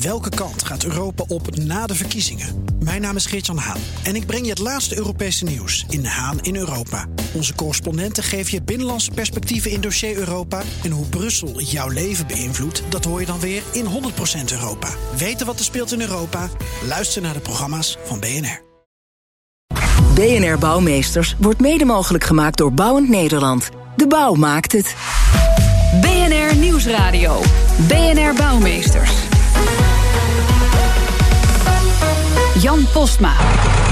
Welke kant gaat Europa op na de verkiezingen? Mijn naam is Geert-Jan Haan en ik breng je het laatste Europese nieuws in Haan in Europa. Onze correspondenten geven je binnenlandse perspectieven in dossier Europa. En hoe Brussel jouw leven beïnvloedt, dat hoor je dan weer in 100% Europa. Weten wat er speelt in Europa? Luister naar de programma's van BNR. BNR Bouwmeesters wordt mede mogelijk gemaakt door Bouwend Nederland. De bouw maakt het. BNR Nieuwsradio. BNR Bouwmeesters. Jan Postma.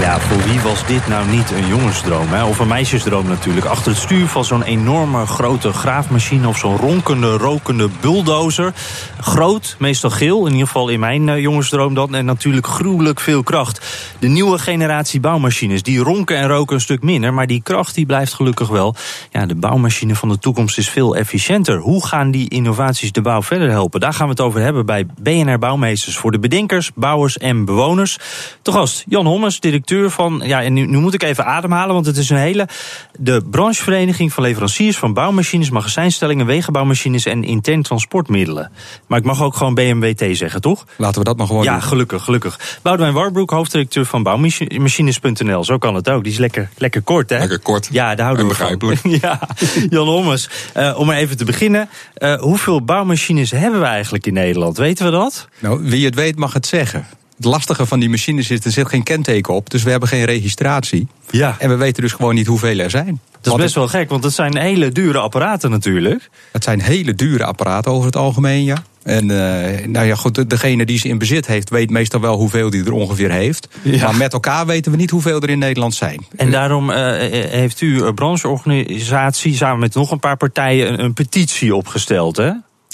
Ja, voor wie was dit nou niet een jongensdroom? Hè? Of een meisjesdroom natuurlijk. Achter het stuur van zo'n enorme grote graafmachine... of zo'n ronkende, rokende bulldozer. Groot, meestal geel, in ieder geval in mijn uh, jongensdroom dan. En natuurlijk gruwelijk veel kracht. De nieuwe generatie bouwmachines, die ronken en roken een stuk minder... maar die kracht die blijft gelukkig wel. Ja, de bouwmachine van de toekomst is veel efficiënter. Hoe gaan die innovaties de bouw verder helpen? Daar gaan we het over hebben bij BNR Bouwmeesters... voor de bedenkers, bouwers en bewoners. Te gast Jan Hommes, directeur van. Ja, en nu, nu, moet ik even ademhalen, want het is een hele. De branchevereniging van leveranciers van bouwmachines, magazijnstellingen, wegenbouwmachines en intern transportmiddelen. Maar ik mag ook gewoon BMWT zeggen, toch? Laten we dat maar gewoon. Ja, doen. gelukkig, gelukkig. Boudewijn Warbroek, hoofddirecteur van bouwmachines.nl. Zo kan het ook. Die is lekker, lekker kort, hè? Lekker kort. Ja, daar houden en we begrijpelijk. Van. Ja, Jan Hommes. Uh, om maar even te beginnen. Uh, hoeveel bouwmachines hebben we eigenlijk in Nederland? Weten we dat? Nou, wie het weet mag het zeggen. Het lastige van die machines is, er zit geen kenteken op. Dus we hebben geen registratie. Ja. En we weten dus gewoon niet hoeveel er zijn. Dat is best wel gek, want het zijn hele dure apparaten natuurlijk. Het zijn hele dure apparaten over het algemeen, ja. En uh, nou ja, goed, degene die ze in bezit heeft, weet meestal wel hoeveel die er ongeveer heeft. Ja. Maar met elkaar weten we niet hoeveel er in Nederland zijn. En daarom uh, heeft u een brancheorganisatie samen met nog een paar partijen een, een petitie opgesteld, hè?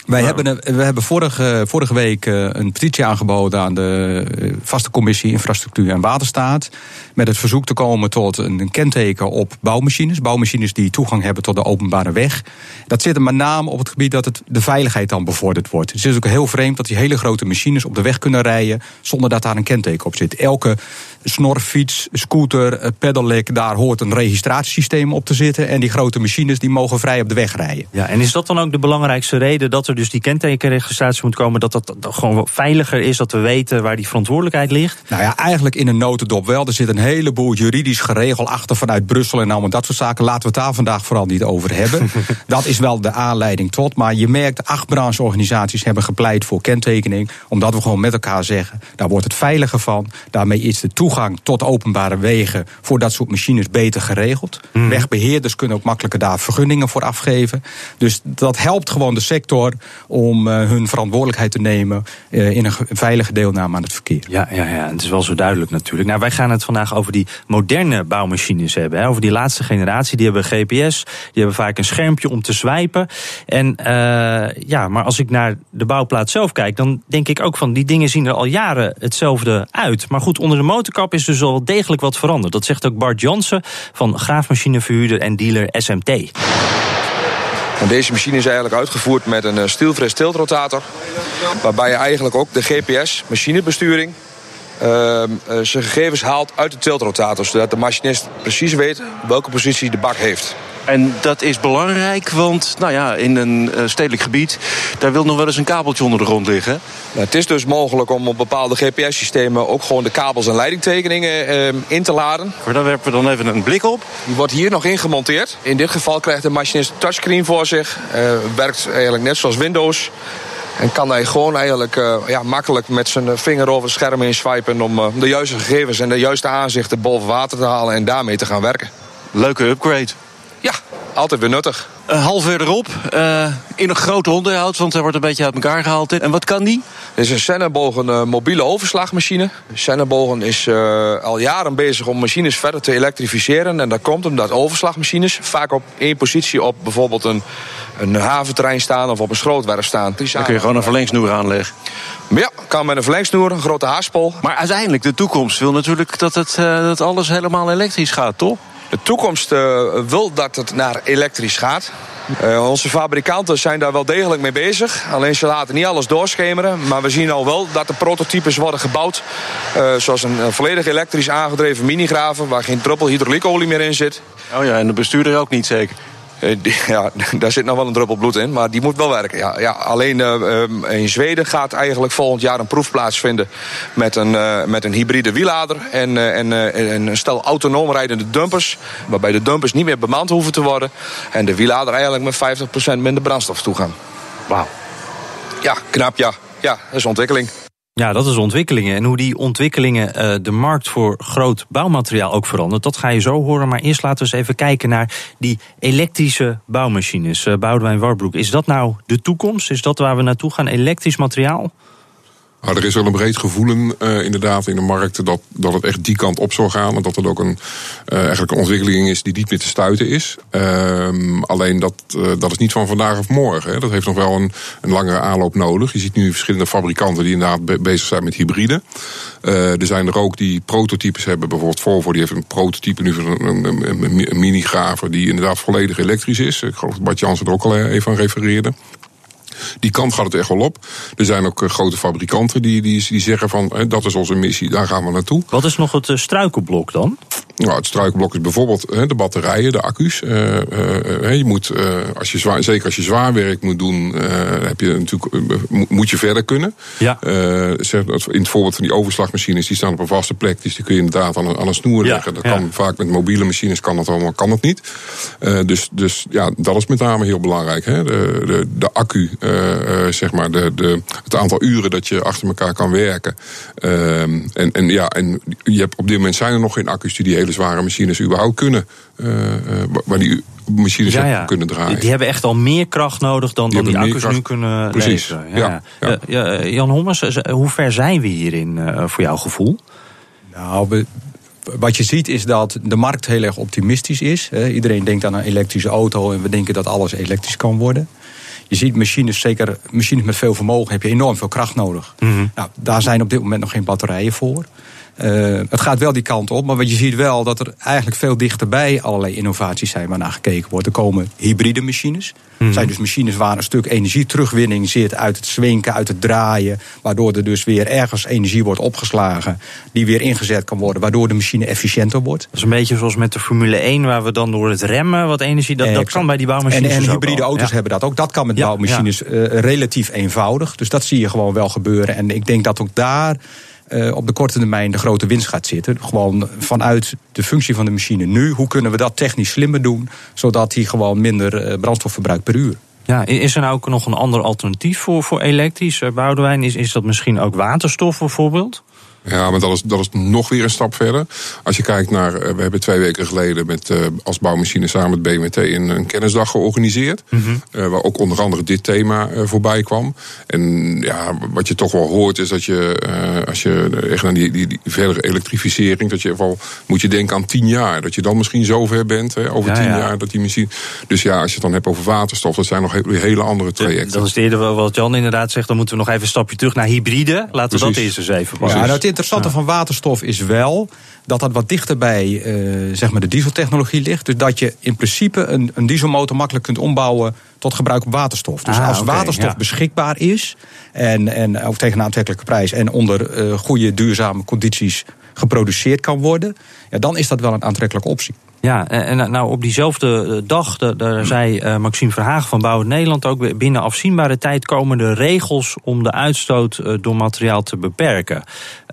Wij nou. hebben, we hebben vorige, vorige week een petitie aangeboden aan de vaste commissie Infrastructuur en Waterstaat. Met het verzoek te komen tot een kenteken op bouwmachines. Bouwmachines die toegang hebben tot de openbare weg. Dat zit er met name op het gebied dat het de veiligheid dan bevorderd wordt. Het is ook heel vreemd dat die hele grote machines op de weg kunnen rijden zonder dat daar een kenteken op zit. Elke snorfiets, scooter, pedelec, daar hoort een registratiesysteem op te zitten. En die grote machines die mogen vrij op de weg rijden. Ja, en is dat dan ook de belangrijkste reden dat er dus die kentekenregistratie moet komen? Dat dat gewoon veiliger is, dat we weten waar die verantwoordelijkheid ligt? Nou ja, eigenlijk in een notendop wel. Er zit een heleboel juridisch geregel achter vanuit Brussel en allemaal dat soort zaken. Laten we het daar vandaag vooral niet over hebben. dat is wel de aanleiding tot. Maar je merkt, acht brancheorganisaties hebben gepleit voor kentekening. Omdat we gewoon met elkaar zeggen, daar wordt het veiliger van. Daarmee is de toegang tot openbare wegen voor dat soort machines beter geregeld. Mm. Wegbeheerders kunnen ook makkelijker daar vergunningen voor afgeven. Dus dat helpt gewoon de sector om uh, hun verantwoordelijkheid te nemen uh, in een veilige deelname aan het verkeer. Ja, ja, ja, het is wel zo duidelijk natuurlijk. Nou, wij gaan het vandaag over die moderne bouwmachines hebben. Hè, over die laatste generatie. Die hebben GPS, die hebben vaak een schermpje om te swipen. En uh, ja, maar als ik naar de bouwplaats zelf kijk, dan denk ik ook van die dingen zien er al jaren hetzelfde uit. Maar goed, onder de motorkap is dus al degelijk wat veranderd. Dat zegt ook Bart Jansen van graafmachineverhuurder en dealer SMT. Deze machine is eigenlijk uitgevoerd met een stielfris tiltrotator. Waarbij je eigenlijk ook de GPS, machinebesturing, zijn gegevens haalt uit de tiltrotator. Zodat de machinist precies weet welke positie de bak heeft. En dat is belangrijk, want nou ja, in een uh, stedelijk gebied... daar wil nog wel eens een kabeltje onder de grond liggen. Nou, het is dus mogelijk om op bepaalde GPS-systemen... ook gewoon de kabels en leidingtekeningen uh, in te laden. Maar daar werpen we dan even een blik op. Die wordt hier nog ingemonteerd. In dit geval krijgt de machinist een touchscreen voor zich. Uh, werkt eigenlijk net zoals Windows. En kan hij gewoon eigenlijk uh, ja, makkelijk met zijn vinger over het scherm heen swipen... om uh, de juiste gegevens en de juiste aanzichten boven water te halen... en daarmee te gaan werken. Leuke upgrade. Ja, altijd weer nuttig. Een half verderop, uh, in een groot onderhoud, want hij wordt een beetje uit elkaar gehaald. En wat kan die? Dit is een Sennebogen uh, mobiele overslagmachine. Sennebogen is uh, al jaren bezig om machines verder te elektrificeren. En dat komt omdat overslagmachines vaak op één positie op bijvoorbeeld een, een haventerrein staan of op een schrootwerf staan. Dan kun je gewoon een verlengsnoer aanleggen. Ja, kan met een verlengsnoer, een grote haaspol. Maar uiteindelijk, de toekomst wil natuurlijk dat, het, dat alles helemaal elektrisch gaat, toch? De toekomst uh, wil dat het naar elektrisch gaat. Uh, onze fabrikanten zijn daar wel degelijk mee bezig. Alleen ze laten niet alles doorschemeren. Maar we zien al wel dat er prototypes worden gebouwd. Uh, zoals een volledig elektrisch aangedreven minigraven... waar geen druppel hydrauliekolie meer in zit. Oh ja, en de bestuurder ook niet zeker? Eh, ja, daar zit nog wel een druppel bloed in, maar die moet wel werken. Ja, ja, alleen eh, eh, in Zweden gaat eigenlijk volgend jaar een proef plaatsvinden met een, eh, met een hybride wielader en, en, en een stel autonoom rijdende dumpers. Waarbij de dumpers niet meer bemand hoeven te worden en de wielader eigenlijk met 50% minder brandstof toegaan. Wauw. Ja, knap ja. Ja, dat is ontwikkeling. Ja, dat is ontwikkelingen. En hoe die ontwikkelingen eh, de markt voor groot bouwmateriaal ook verandert, dat ga je zo horen. Maar eerst laten we eens even kijken naar die elektrische bouwmachines. Uh, Boudewijn Warbroek, is dat nou de toekomst? Is dat waar we naartoe gaan? Elektrisch materiaal? Nou, er is wel een breed gevoelen uh, inderdaad in de markt dat, dat het echt die kant op zal gaan. En dat het ook een, uh, eigenlijk een ontwikkeling is die niet meer te stuiten is. Uh, alleen dat, uh, dat is niet van vandaag of morgen. Hè. Dat heeft nog wel een, een langere aanloop nodig. Je ziet nu verschillende fabrikanten die inderdaad be bezig zijn met hybride. Er zijn er ook die prototypes hebben. Bijvoorbeeld Volvo die heeft een prototype nu van een, een, een, een minigraver die inderdaad volledig elektrisch is. Ik geloof dat Bart Jansen er ook al even aan refereerde. Die kant gaat het echt wel op. Er zijn ook uh, grote fabrikanten die, die, zeggen van dat is onze missie, daar gaan we naartoe. Wat is nog het uh, struikelblok dan? Nou, het struikelblok is bijvoorbeeld de batterijen, de accu's. je moet, als je zwaar, zeker als je zwaar werk moet doen, heb je natuurlijk, moet je verder kunnen. Ja. in het voorbeeld van die overslagmachines, die staan op een vaste plek. Dus die kun je inderdaad aan een, aan een snoer Ja, leggen. Dat ja. kan vaak met mobiele machines kan dat allemaal, kan dat niet. dus, dus ja, dat is met name heel belangrijk. Hè? De, de, de accu, zeg maar, de, de, het aantal uren dat je achter elkaar kan werken. Uh, en, en ja, en je hebt, op dit moment zijn er nog geen accu's die die hele zware machines überhaupt kunnen. Uh, waar die machines Ja, ja. kunnen draaien. Die, die hebben echt al meer kracht nodig dan Die dan die, accu's kracht. nu kunnen Precies, leveren. ja, ja. Eh, ja, Jan Hommers, eh, hoe ver zijn we hierin uh, voor jouw gevoel? Nou, we, wat je ziet is dat de markt heel erg optimistisch is. Iedereen denkt aan een elektrische auto en we denken dat alles elektrisch kan worden. Je ziet machines, zeker machines met veel vermogen, heb je enorm veel kracht nodig. Mm -hmm. nou, daar zijn op dit moment nog geen batterijen voor. Uh, het gaat wel die kant op, maar wat je ziet wel dat er eigenlijk veel dichterbij allerlei innovaties zijn waar naar gekeken wordt. Er komen hybride machines. Mm zijn dus machines waar een stuk energieterugwinning zit uit het zwinken, uit het draaien. Waardoor er dus weer ergens energie wordt opgeslagen, die weer ingezet kan worden, waardoor de machine efficiënter wordt. Dat is een beetje zoals met de Formule 1, waar we dan door het remmen wat energie. Dat, dat kan bij die bouwmachines. En, en hybride auto's ja. hebben dat ook. Dat kan met Ja, bouwmachines ja. Uh, relatief eenvoudig. Dus dat zie je gewoon wel gebeuren. En ik denk dat ook daar uh, op de korte termijn de grote winst gaat zitten. Gewoon vanuit de functie van de machine nu. Hoe kunnen we dat technisch slimmer doen, zodat hij gewoon minder uh, brandstof verbruikt per uur. Ja, is er nou ook nog een ander alternatief voor, voor elektrisch, uh, Boudewijn? Is, is dat misschien ook waterstof bijvoorbeeld? Ja, maar dat is, dat is nog weer een stap verder. Als je kijkt naar, uh, we hebben twee weken geleden met, uh, als bouwmachine samen met BMT een, een kennisdag georganiseerd. Mhm. Mm -hmm. uh, waar ook onder andere dit thema voorbij kwam. En ja, wat je toch wel hoort is dat je, als je echt naar die, die, die verdere elektrificering, dat je wel moet je denken aan tien jaar. Dat je dan misschien zover bent, hè, over Ja, tien ja. jaar. Dat die machine, dus ja, als je het dan hebt over waterstof, dat zijn nog he- hele andere trajecten. Dat is het eerder wel wat Jan inderdaad zegt. Dan moeten we nog even een stapje terug naar hybride. Laten we dat eerst eens even pakken. Ja, nou, het interessante van waterstof is wel dat dat wat dichter bij uh, zeg maar de dieseltechnologie ligt. Dus dat je in principe een, een dieselmotor makkelijk kunt ombouwen tot gebruik op waterstof. Dus Ah, als waterstof ja. beschikbaar is en, en ook tegen een aantrekkelijke prijs en onder uh, goede duurzame condities geproduceerd kan worden, ja, dan is dat wel een aantrekkelijke optie. Ja, en nou op diezelfde dag, daar zei uh, Maxime Verhagen van Bouwend Nederland ook... binnen afzienbare tijd komen de regels om de uitstoot uh, door materiaal te beperken.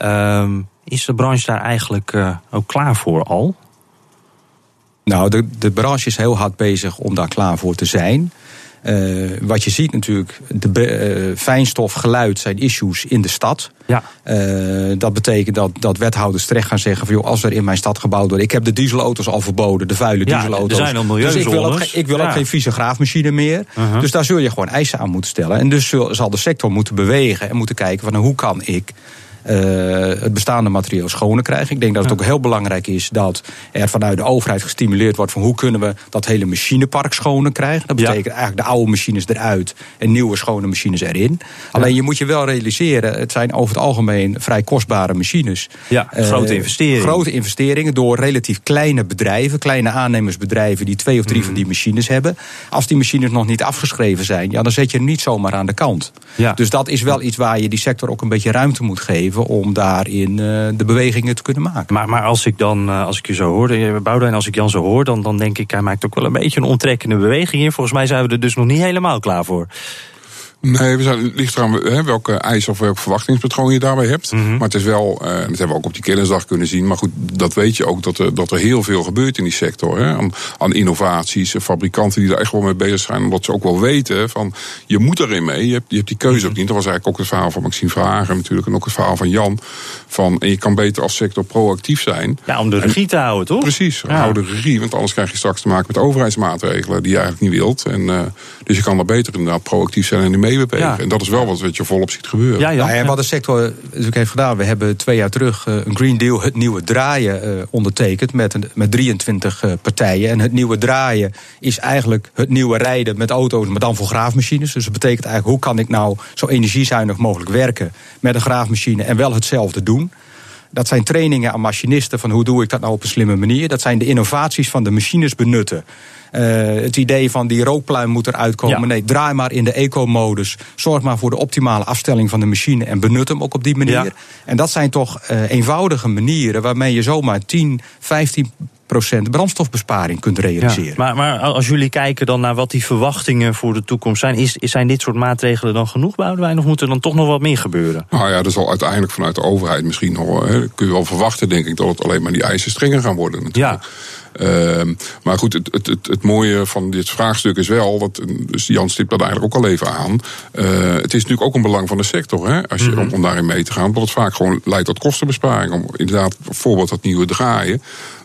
Uh, is de branche daar eigenlijk ook klaar voor al? Nou, de, de branche is heel hard bezig om daar klaar voor te zijn. Uh, wat je ziet natuurlijk, de uh, fijnstof, geluid zijn issues in de stad. Ja. Uh, dat betekent dat, dat wethouders terecht gaan zeggen van joh, als er in mijn stad gebouwd wordt, ik heb de dieselauto's al verboden, de vuile Ja, dieselauto's. er zijn al dus ik wil ook, milieuzones. ik wil ook geen vieze graafmachine meer. Uh-huh. Dus daar zul je gewoon eisen aan moeten stellen. En dus zal de sector moeten bewegen en moeten kijken van nou, hoe kan ik het bestaande materiaal schoner krijgen. Ik denk dat het ook heel belangrijk is dat er vanuit de overheid gestimuleerd wordt van hoe kunnen we dat hele machinepark schoner krijgen. Dat Ja. betekent eigenlijk de oude machines eruit en nieuwe schone machines erin. Alleen je moet je wel realiseren, het zijn over het algemeen vrij kostbare machines. Ja, Eh, grote investeringen. Grote investeringen door relatief kleine bedrijven, kleine aannemersbedrijven die twee of drie Mhm. van die machines hebben. Als die machines nog niet afgeschreven zijn, ja, dan zet je hem niet zomaar aan de kant. Ja. Dus dat is wel iets waar je die sector ook een beetje ruimte moet geven. Om daarin de bewegingen te kunnen maken. Maar, maar als ik dan, als ik je zo hoor, Boudewijn, als ik Jan zo hoor, dan, dan denk ik, hij maakt ook wel een beetje een onttrekkende beweging hier. Volgens mij zijn we er dus nog niet helemaal klaar voor. Nee, we zijn, het ligt eraan hè, welke eisen of welk verwachtingspatroon je daarbij hebt. Mhm. Maar het is wel, uh, dat hebben we ook op die kennisdag kunnen zien. Maar goed, dat weet je ook, dat er, dat er heel veel gebeurt in die sector. Hè, aan, aan innovaties, fabrikanten die daar echt wel mee bezig zijn. Omdat ze ook wel weten van, je moet erin mee. Je hebt, je hebt die keuze mhm. ook niet. Dat was eigenlijk ook het verhaal van Maxime Vragen natuurlijk. En ook het verhaal van Jan. Van, en je kan beter als sector proactief zijn. Ja, om de regie te houden, toch? Precies, ja. hou de regie. Want anders krijg je straks te maken met overheidsmaatregelen die je eigenlijk niet wilt. En, uh, dus je kan daar beter inderdaad proactief zijn en die mee ja. En dat is wel wat je volop ziet gebeuren. Ja, ja. en wat de sector natuurlijk heeft gedaan, we hebben twee jaar terug eh, een Green Deal, het nieuwe draaien, eh, ondertekend met, met 23 eh, partijen. En het nieuwe draaien is eigenlijk het nieuwe rijden met auto's, maar dan voor graafmachines. Dus dat betekent eigenlijk, hoe kan ik nou zo energiezuinig mogelijk werken met een graafmachine en wel hetzelfde doen? Dat zijn trainingen aan machinisten van hoe doe ik dat nou op een slimme manier. Dat zijn de innovaties van de machines benutten. Uh, het idee van die rookpluim moet eruit komen. Nee, draai maar in de eco-modus. Zorg maar voor de optimale afstelling van de machine en benut hem ook op die manier. Ja. En dat zijn toch uh, eenvoudige manieren waarmee je zomaar 10, 15 brandstofbesparing kunt realiseren. Ja, maar, maar, als jullie kijken dan naar wat die verwachtingen voor de toekomst zijn, is, zijn dit soort maatregelen dan genoeg, Boudewijn, of moet er dan toch nog wat meer gebeuren? Nou ja, dat zal uiteindelijk vanuit de overheid misschien nog, hè, kun je wel verwachten, denk ik, dat het alleen maar die eisen strenger gaan worden. Natuurlijk. Ja. Uh, maar goed, het, het, het, het, mooie van dit vraagstuk is wel, dat, dus Jan stipt dat eigenlijk ook al even aan. Uh, het is natuurlijk ook een belang van de sector, hè, als je, mm -hmm. om, daarin mee te gaan. Omdat het vaak gewoon leidt tot kostenbesparing. Om inderdaad, bijvoorbeeld dat nieuwe draaien.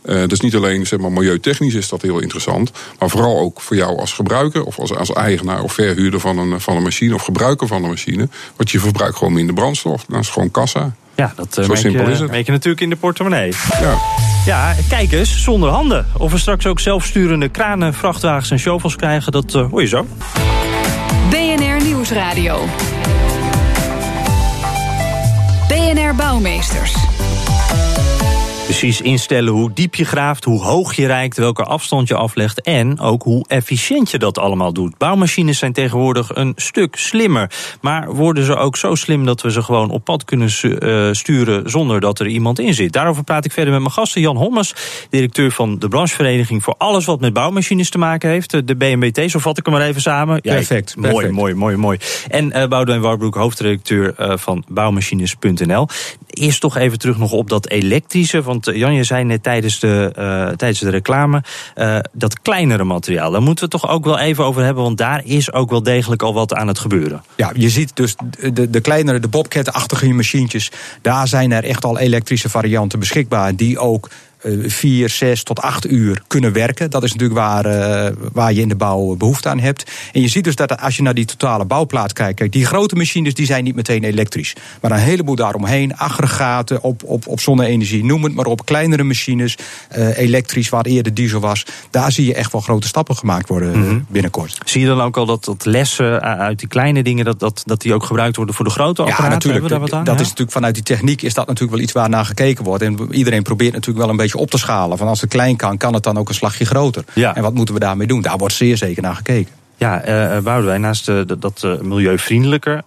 Uh, dus niet alleen zeg maar, milieutechnisch is dat heel interessant, maar vooral ook voor jou als gebruiker of als, als eigenaar of verhuurder van een, van een machine of gebruiker van een machine. Want je verbruikt gewoon minder brandstof. Dat is gewoon kassa. Ja, dat uh, Zo simpel je, is het. je natuurlijk in de portemonnee. Ja. Ja, kijk eens, zonder handen. Of we straks ook zelfsturende kranen, vrachtwagens en shovels krijgen, dat uh, hoor je zo. BNR Nieuwsradio. BNR Bouwmeesters precies instellen hoe diep je graaft, hoe hoog je reikt, welke afstand je aflegt en ook hoe efficiënt je dat allemaal doet. Bouwmachines zijn tegenwoordig een stuk slimmer, maar worden ze ook zo slim dat we ze gewoon op pad kunnen eh, sturen zonder dat er iemand in zit. Daarover praat ik verder met mijn gasten Jan Hommers, directeur van de branchevereniging voor alles wat met bouwmachines te maken heeft, de BMBT, zo vat ik hem maar even samen. Ja, perfect, Mooi, mooi, mooi, mooi. En uh, Boudewijn Warbroek, hoofdredacteur uh, van bouwmachines.nl. Eerst toch even terug nog op dat elektrische, want Jan, je zei net tijdens de, uh, tijdens de reclame, uh, dat kleinere materiaal. Daar moeten we het toch ook wel even over hebben, want daar is ook wel degelijk al wat aan het gebeuren. Ja, je ziet dus de, de kleinere, de bobcat-achtige machientjes, daar zijn er echt al elektrische varianten beschikbaar die ook eh, vier, zes tot acht uur kunnen werken. Dat is natuurlijk waar, uh, waar je in de bouw behoefte aan hebt. En je ziet dus dat als je naar die totale bouwplaat kijkt, kijk, die grote machines die zijn niet meteen elektrisch. Maar een heleboel daaromheen, aggregaten op, op, op zonne-energie, noem het maar op, kleinere machines, uh, elektrisch, waar eerder diesel was. Daar zie je echt wel grote stappen gemaakt worden mm -hmm. binnenkort. Zie je dan ook al dat, dat lessen uit die kleine dingen, dat, dat, dat die ook gebruikt worden voor de grote apparaten? Ja, natuurlijk. Dat, dat is natuurlijk vanuit die techniek is dat natuurlijk wel iets waar naar gekeken wordt. En iedereen probeert natuurlijk wel een beetje op te schalen. Van als het klein kan, kan het dan ook een slagje groter. Ja. En wat moeten we daarmee doen? Daar wordt zeer zeker naar gekeken. Ja, uh, wij naast uh, dat uh, milieuvriendelijker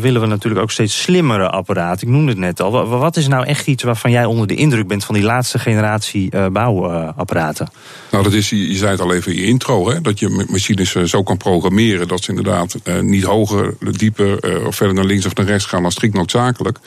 willen we natuurlijk ook steeds slimmere apparaten. Ik noemde het net al. Wat is nou echt iets waarvan jij onder de indruk bent van die laatste generatie bouwapparaten? Nou, dat is, je zei het al even in je intro, hè, dat je machines zo kan programmeren dat ze inderdaad niet hoger, dieper of verder naar links of naar rechts gaan dan strikt noodzakelijk.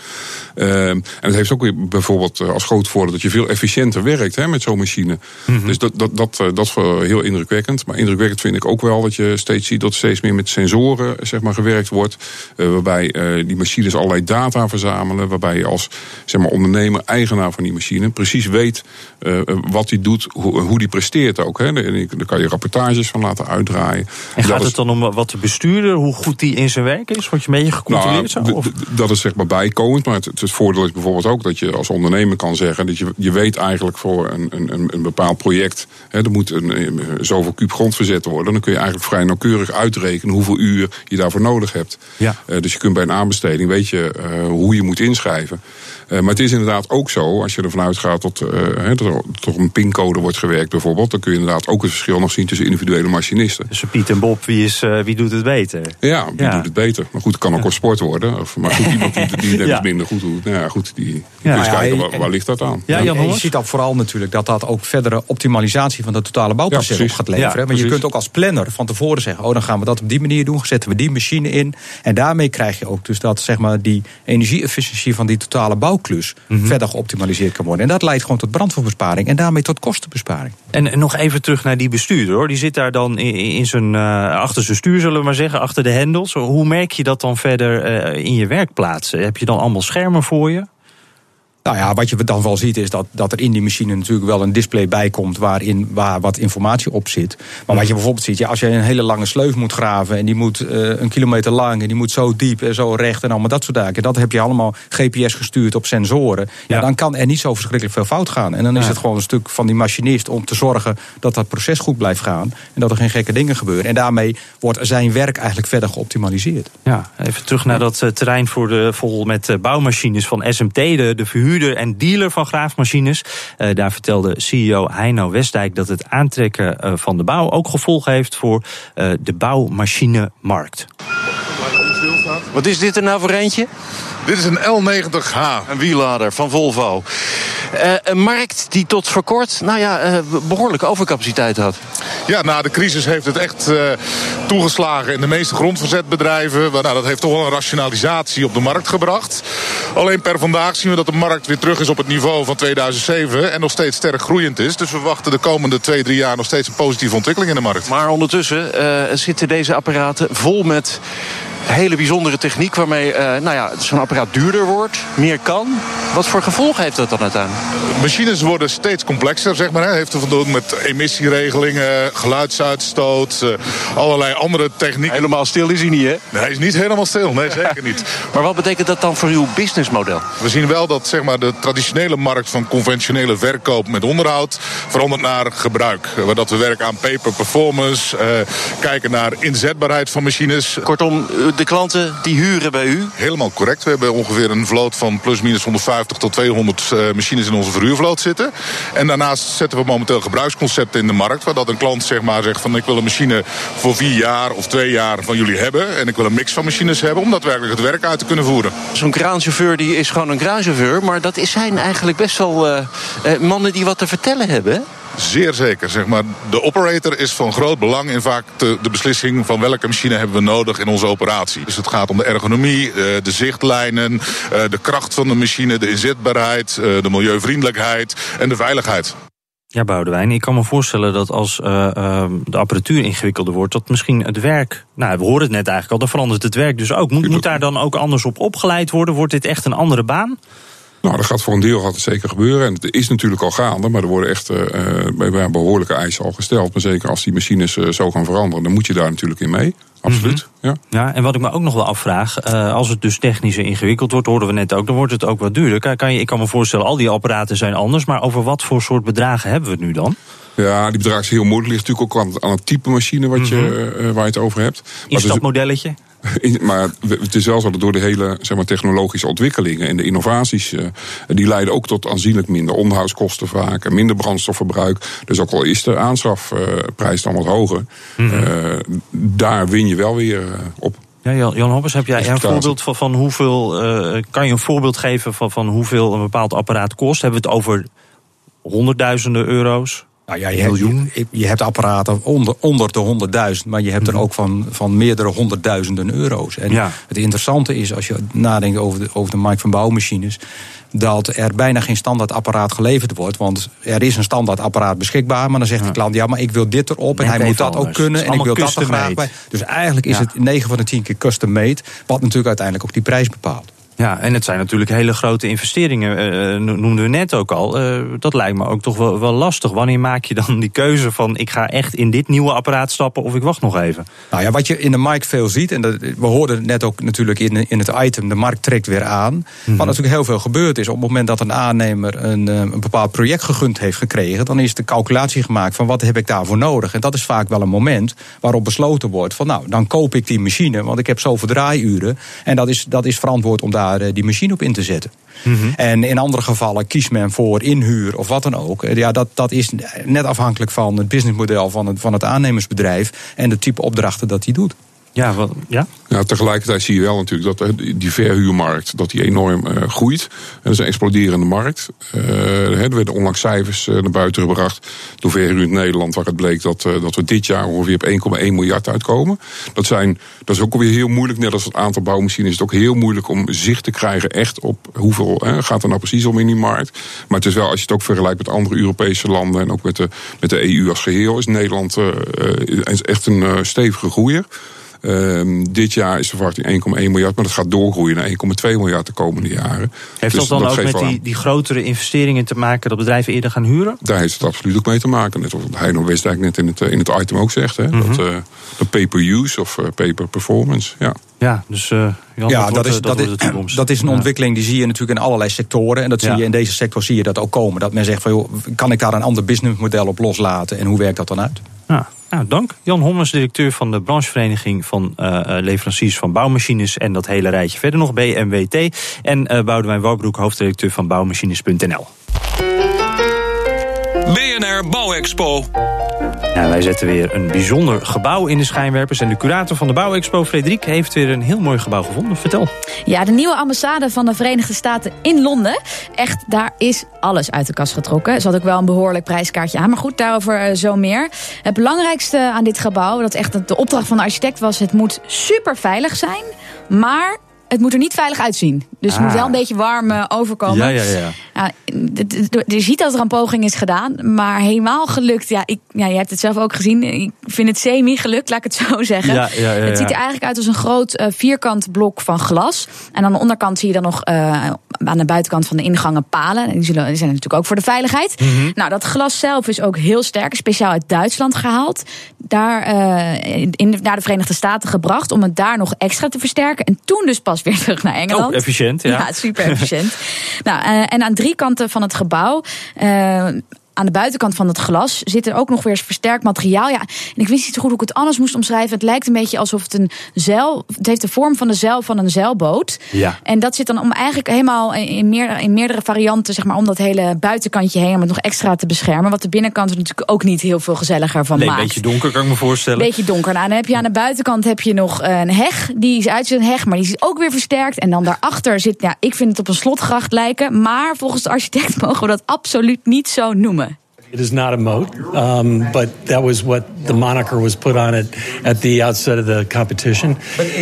Ehm, en het heeft ook weer bijvoorbeeld als groot voordeel dat je veel efficiënter werkt hè, met zo'n machine. Mm -hmm. Dus dat, dat, dat, dat is heel indrukwekkend. Maar indrukwekkend vind ik ook wel dat je steeds ziet dat steeds meer met sensoren zeg maar, gewerkt wordt. Uh, waarbij uh, die machines allerlei data verzamelen. Waarbij je als zeg maar, ondernemer, eigenaar van die machine, precies weet uh, wat die doet, hoe, hoe die presteert ook. Hè. Daar kan je rapportages van laten uitdraaien. En gaat het dan om wat de bestuurder, hoe goed die in zijn werk is? Word je mee gecontroleerd nou, zo? Of? Dat is zeg maar bijkomend. Maar het, het, voordeel is bijvoorbeeld ook dat je als ondernemer kan zeggen dat je, je weet eigenlijk voor een, een, een bepaald project, hè, er moet een, zoveel kuub grond verzet worden. Dan kun je eigenlijk vrij nauwkeurig uitrekenen hoeveel uur je daarvoor nodig hebt. Ja. Eh, dus je kunt bij een aanbesteding, weet je eh, hoe je moet inschrijven. Eh, maar het is inderdaad ook zo, als je ervan uitgaat dat, eh, hè, dat er tot een pincode wordt gewerkt bijvoorbeeld, dan kun je inderdaad ook het verschil nog zien tussen individuele machinisten. Dus Piet en Bob, wie, is, eh, wie doet het beter? Ja, wie Ja. doet het beter? Maar goed, het kan ook wel sport worden. Of, maar goed, iemand die, die net Ja. iets minder goed doet. Nou ja, goed, die, die Ja. kun je eens ja, kijken, en- waar, waar ligt dat aan? Ja, je ziet dat vooral natuurlijk dat dat ook verdere optimalisatie van de totale bouwproces Ja, op gaat leveren. Ja, hè. Want je kunt ook als planner van tevoren zeggen: oh, dan gaan we dat op die manier doen, zetten we die machine in. En daarmee krijg je ook dus dat zeg maar, die energie-efficiëntie van die totale bouwklus Mhm. verder geoptimaliseerd kan worden. En dat leidt gewoon tot brandstofbesparing en daarmee tot kostenbesparing. En, nog even terug naar die bestuurder hoor. Die zit daar dan in, in zijn, eh, achter zijn stuur, zullen we maar zeggen, achter de hendels. Hoe merk je dat dan verder eh, in je werkplaats? Heb je dan allemaal schermen voor je? Nou ja, wat je dan wel ziet is dat, dat er in die machine natuurlijk wel een display bij komt waarin waar wat informatie op zit. Maar wat je bijvoorbeeld ziet, ja, als je een hele lange sleuf moet graven en die moet eh, een kilometer lang en die moet zo diep en zo recht en allemaal dat soort zaken. Dat heb je allemaal GPS gestuurd op sensoren. Ja, Ja. dan kan er niet zo verschrikkelijk veel fout gaan. En dan is Ja. het gewoon een stuk van die machinist om te zorgen dat dat proces goed blijft gaan en dat er geen gekke dingen gebeuren. En daarmee wordt zijn werk eigenlijk verder geoptimaliseerd. Ja, even terug naar dat eh, terrein voor de, vol met eh, bouwmachines van SMT, de, de verhuurder en dealer van graafmachines. Eh, daar vertelde CEO Heino Westdijk dat het aantrekken eh, van de bouw ook gevolgen heeft voor eh, de bouwmachinemarkt. Wat is dit er nou voor eentje? Dit is een L90H. Een wiellader van Volvo. Eh, een markt die tot voor kort nou ja, eh, behoorlijke overcapaciteit had. Ja, na de crisis heeft het echt eh, toegeslagen in de meeste grondverzetbedrijven. Maar, Nou, dat heeft toch wel een rationalisatie op de markt gebracht. Alleen per vandaag zien we dat de markt weer terug is op het niveau van 2007 en nog steeds sterk groeiend is. Dus we wachten de komende twee, drie jaar nog steeds een positieve ontwikkeling in de markt. Maar ondertussen zitten deze apparaten vol met hele bijzondere techniek... waarmee eh, nou ja, zo'n apparaat duurder wordt, meer kan. Wat voor gevolgen heeft dat dan uiteindelijk? Machines worden steeds complexer, zeg maar. Hè. Heeft te doen met emissieregelingen, geluidsuitstoot, eh, allerlei andere technieken. Helemaal stil is hij niet, hè? Nee, hij is niet helemaal stil, nee, zeker niet. Maar wat betekent dat dan voor uw businessmodel? We zien wel dat zeg maar, de traditionele markt van conventionele verkoop met onderhoud verandert naar gebruik. Eh, Waar dat we werken aan paper performance, kijken naar inzetbaarheid van machines. Kortom, de klanten die huren bij u. Helemaal correct. We hebben ongeveer een vloot van plus minus 150 tot 200 eh, machines in onze verhuurvloot zitten. En daarnaast zetten we momenteel gebruiksconcepten in de markt. Waar dat een klant zeg maar, zegt van ik wil een machine voor vier jaar of twee jaar van jullie hebben. En ik wil een mix van machines hebben om daadwerkelijk het werk uit te kunnen voeren. Zo'n kraanchauffeur die is gewoon een kraanchauffeur. Maar dat is zijn eigenlijk best wel eh, eh, mannen die wat te vertellen hebben. Zeer zeker. Zeg maar. De operator is van groot belang in vaak de, de beslissing van welke machine hebben we nodig in onze operatie. Dus het gaat om de ergonomie, eh, de zichtlijnen, eh, de kracht van de machine, de inzetbaarheid, eh, de milieuvriendelijkheid en de veiligheid. Ja, Boudewijn, ik kan me voorstellen dat als eh, eh, de apparatuur ingewikkelder wordt, dat misschien het werk. Nou, we horen het net eigenlijk al, dan verandert het werk dus ook. Moet, moet daar dan ook anders op opgeleid worden? Wordt dit echt een andere baan? Nou, dat gaat voor een deel gaat het zeker gebeuren. En het is natuurlijk al gaande, maar er worden echt bij behoorlijke eisen al gesteld. Maar zeker als die machines eh, zo gaan veranderen, dan moet je daar natuurlijk in mee. Absoluut. ja. Ja, en wat ik me ook nog wel afvraag, als het dus technisch ingewikkeld wordt, hoorden we net ook, dan wordt het ook wat duurder. Kan, kan je, ik kan me voorstellen, al die apparaten zijn anders, maar over wat voor soort bedragen hebben we het nu dan? Ja, die bedrag is heel moeilijk. Ligt natuurlijk ook aan het, aan het type machine wat je, eh, waar je het over hebt. Maar het is- Instapmodelletje? Maar het is wel zo dat door de hele zeg maar, technologische ontwikkelingen en de innovaties, eh, die leiden ook tot aanzienlijk minder onderhoudskosten vaak, en minder brandstofverbruik. Dus ook al is de aanschafprijs dan wat hoger, Mhm. eh, daar win je wel weer eh, op. Ja, Jan, Hoppers, heb jij een voorbeeld van, van hoeveel. kan je een voorbeeld geven van, van hoeveel een bepaald apparaat kost? Hebben we het over honderdduizenden euro's? Nou ja, je hebt, je, je hebt apparaten onder, onder de 100.000, maar je hebt er ook van, van meerdere honderdduizenden euro's. En Ja. het interessante is, als je nadenkt over de, over de markt van bouwmachines, dat er bijna geen standaard apparaat geleverd wordt. Want er is een standaard apparaat beschikbaar, maar dan zegt de klant, ja, maar ik wil dit erop en hij moet dat ook kunnen en ik wil dat er graag bij. Dus eigenlijk is Ja. het 9 van de 10 keer custom made, wat natuurlijk uiteindelijk ook die prijs bepaalt. Ja, en het zijn natuurlijk hele grote investeringen, uh, noemden we net ook al. Uh, dat lijkt me ook toch wel, wel, lastig. Wanneer maak je dan die keuze van ik ga echt in dit nieuwe apparaat stappen of ik wacht nog even? Nou ja, wat je in de markt veel ziet, en dat, we hoorden net ook natuurlijk in, in het item, de markt trekt weer aan. Mm Wat natuurlijk heel veel gebeurd is, op het moment dat een aannemer een, een bepaald project gegund heeft gekregen, dan is de calculatie gemaakt van wat heb ik daarvoor nodig. En dat is vaak wel een moment waarop besloten wordt van nou, dan koop ik die machine, want ik heb zoveel draaiuren. En dat is, dat is verantwoord om daar die machine op in te zetten. Mm -hmm. En in andere gevallen kiest men voor inhuur of wat dan ook. Ja, dat, dat is net afhankelijk van het businessmodel van het, van het aannemersbedrijf en de type opdrachten dat hij doet. Ja, wat, ja? ja, tegelijkertijd zie je wel natuurlijk dat die verhuurmarkt dat die enorm uh, groeit. En dat is een exploderende markt. Uh, er werden onlangs cijfers uh, naar buiten gebracht door Verhuur Nederland, waar het bleek dat, dat we dit jaar ongeveer op 1,1 miljard uitkomen. Dat, zijn, dat is ook alweer heel moeilijk, net als het aantal bouwmachines, is het ook heel moeilijk om zicht te krijgen echt op hoeveel gaat er nou precies om in die markt. Maar het is wel, als je het ook vergelijkt met andere Europese landen en ook met de, met de EU als geheel, is Nederland echt een stevige groeier. Um, dit jaar is de verwachting 1,1 miljard, maar dat gaat doorgroeien naar 1,2 miljard de komende jaren. Heeft dus dat dan ook met die, die, grotere investeringen te maken dat bedrijven eerder gaan huren? Daar heeft het absoluut ook mee te maken. Net als Heino Westdijk net in het, in het item ook zegt. Hè, mm -hmm. dat, uh, de pay-per-use of uh, pay-per-performance. Ja. Ja, dus uh, Jan, ja, dat, dat, is, dat, dat, is, dat is een ontwikkeling die zie je natuurlijk in allerlei sectoren. En dat zie Ja. je in deze sector zie je dat ook komen. Dat men zegt van joh, kan ik daar een ander businessmodel op loslaten en hoe werkt dat dan uit? Ja. Nou, dank. Jan Hommers, directeur van de branchevereniging van uh, leveranciers van bouwmachines en dat hele rijtje verder nog, BMWT. En uh, Boudewijn Wouwbroek, hoofdredacteur van bouwmachines.nl. BNR Bouwexpo. Ja, wij zetten weer een bijzonder gebouw in de schijnwerpers. En de curator van de Bouwexpo, Frederik, heeft weer een heel mooi gebouw gevonden. Vertel. Ja, de nieuwe ambassade van de Verenigde Staten in Londen. Echt, daar is alles uit de kast getrokken. Er zat ook wel een behoorlijk prijskaartje aan. Maar goed, daarover uh, zo meer. Het belangrijkste aan dit gebouw, dat echt de opdracht van de architect was... het moet super veilig zijn, maar het moet er niet veilig uitzien. Dus het Ah. moet wel een beetje warm uh, overkomen. Ja, ja, ja. Ja, je ziet dat er een poging is gedaan, maar helemaal gelukt. Ja, ik, ja, je hebt het zelf ook gezien. Ik vind het semi-gelukt, laat ik het zo zeggen. Ja, ja, ja, Het ziet er eigenlijk uit als een groot eh, vierkant blok van glas. En aan de onderkant zie je dan nog eh, aan de buitenkant van de ingangen palen. Die, zullen, die zijn natuurlijk ook voor de veiligheid. Mhm. Nou, dat glas zelf is ook heel sterk, speciaal uit Duitsland gehaald. Daar eh, in, in- naar de Verenigde Staten gebracht om het daar nog extra te versterken. En toen dus pas weer terug naar Engeland. Oh, efficiënt, ja. Ja, super efficiënt. nou, eh, en aan drie kanten van het gebouw. Aan de buitenkant van het glas zit er ook nog weer eens versterkt materiaal. Ja, en ik wist niet zo goed hoe ik het anders moest omschrijven. Het lijkt een beetje alsof het een zeil. Het heeft de vorm van de zeil van een zeilboot. Ja. En dat zit dan om eigenlijk helemaal in meerdere, in meerdere varianten, zeg maar, om dat hele buitenkantje heen, om het nog extra te beschermen. Wat de binnenkant er natuurlijk ook niet heel veel gezelliger van Nee, een maakt. beetje donker kan ik me voorstellen. Beetje donker. Nou, dan heb je aan de buitenkant heb je nog een heg. Die is uit een heg, maar die is ook weer versterkt. En dan daarachter zit, ja, ik vind het op een slotgracht lijken. Maar volgens de architect mogen we dat absoluut niet zo noemen. It is not a moat, um, but that was what the moniker was put on it at the outset of the competition.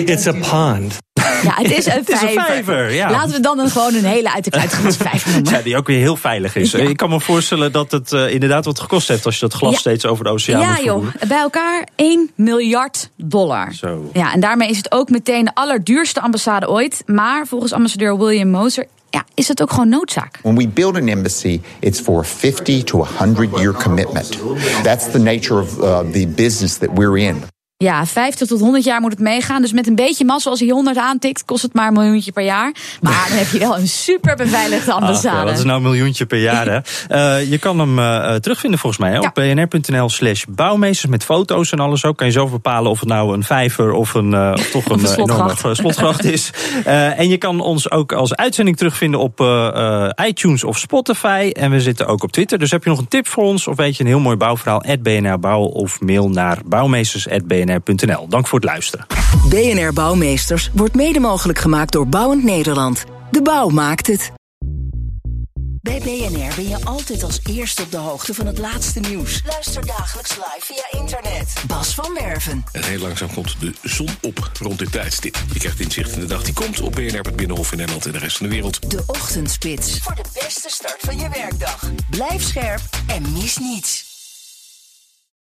It's a pond. Ja, het is een Het is een vijver. ja. Laten we dan een gewoon een hele uit de kluit vijver noemen. Ja, die ook weer heel veilig is. Ja. Ik kan me voorstellen dat het eh, inderdaad wat gekost heeft... als je dat glas Ja. steeds over de oceaan Ja moet joh, bij elkaar 1 miljard dollar. Zo. Ja, en daarmee is het ook meteen de allerduurste ambassade ooit. Maar volgens ambassadeur William Moser ja, is het ook gewoon noodzaak. When we build an embassy, it's for a 50 to 100 year commitment. That's the nature of uh, the business that we're in. Ja, 50 tot 100 jaar moet het meegaan. Dus met een beetje massa, als hij 100 aantikt, kost het maar een miljoentje per jaar. Maar dan heb je wel een super beveiligde Ach, ambassade. ja, dat is nou een miljoentje per jaar. Hè. Eh, je kan hem eh, terugvinden volgens mij hè, op bnr.nl slash bouwmeesters met foto's en alles ook. Kan je zelf bepalen of het nou een vijver of, een, eh, of toch een, een eh, enorme slotgracht. eh, is. Eh, en je kan ons ook als uitzending terugvinden op eh, eh, iTunes of Spotify. En we zitten ook op Twitter. Dus heb je nog een tip voor ons of weet je een heel mooi bouwverhaal? BNR Bouw of mail naar bouwmeesters.bnr.nl. Dank voor het luisteren. BNR Bouwmeesters wordt mede mogelijk gemaakt door Bouwend Nederland. De bouw maakt het. Bij BNR ben je altijd als eerste op de hoogte van het laatste nieuws. Luister dagelijks live via internet. Bas van Werven. En heel langzaam komt de zon op rond dit tijdstip. Je krijgt inzicht in de dag die komt op BNR, het Binnenhof in Nederland en de rest van de wereld. De Ochtendspits. Voor de beste start van je werkdag. Blijf scherp en mis niets.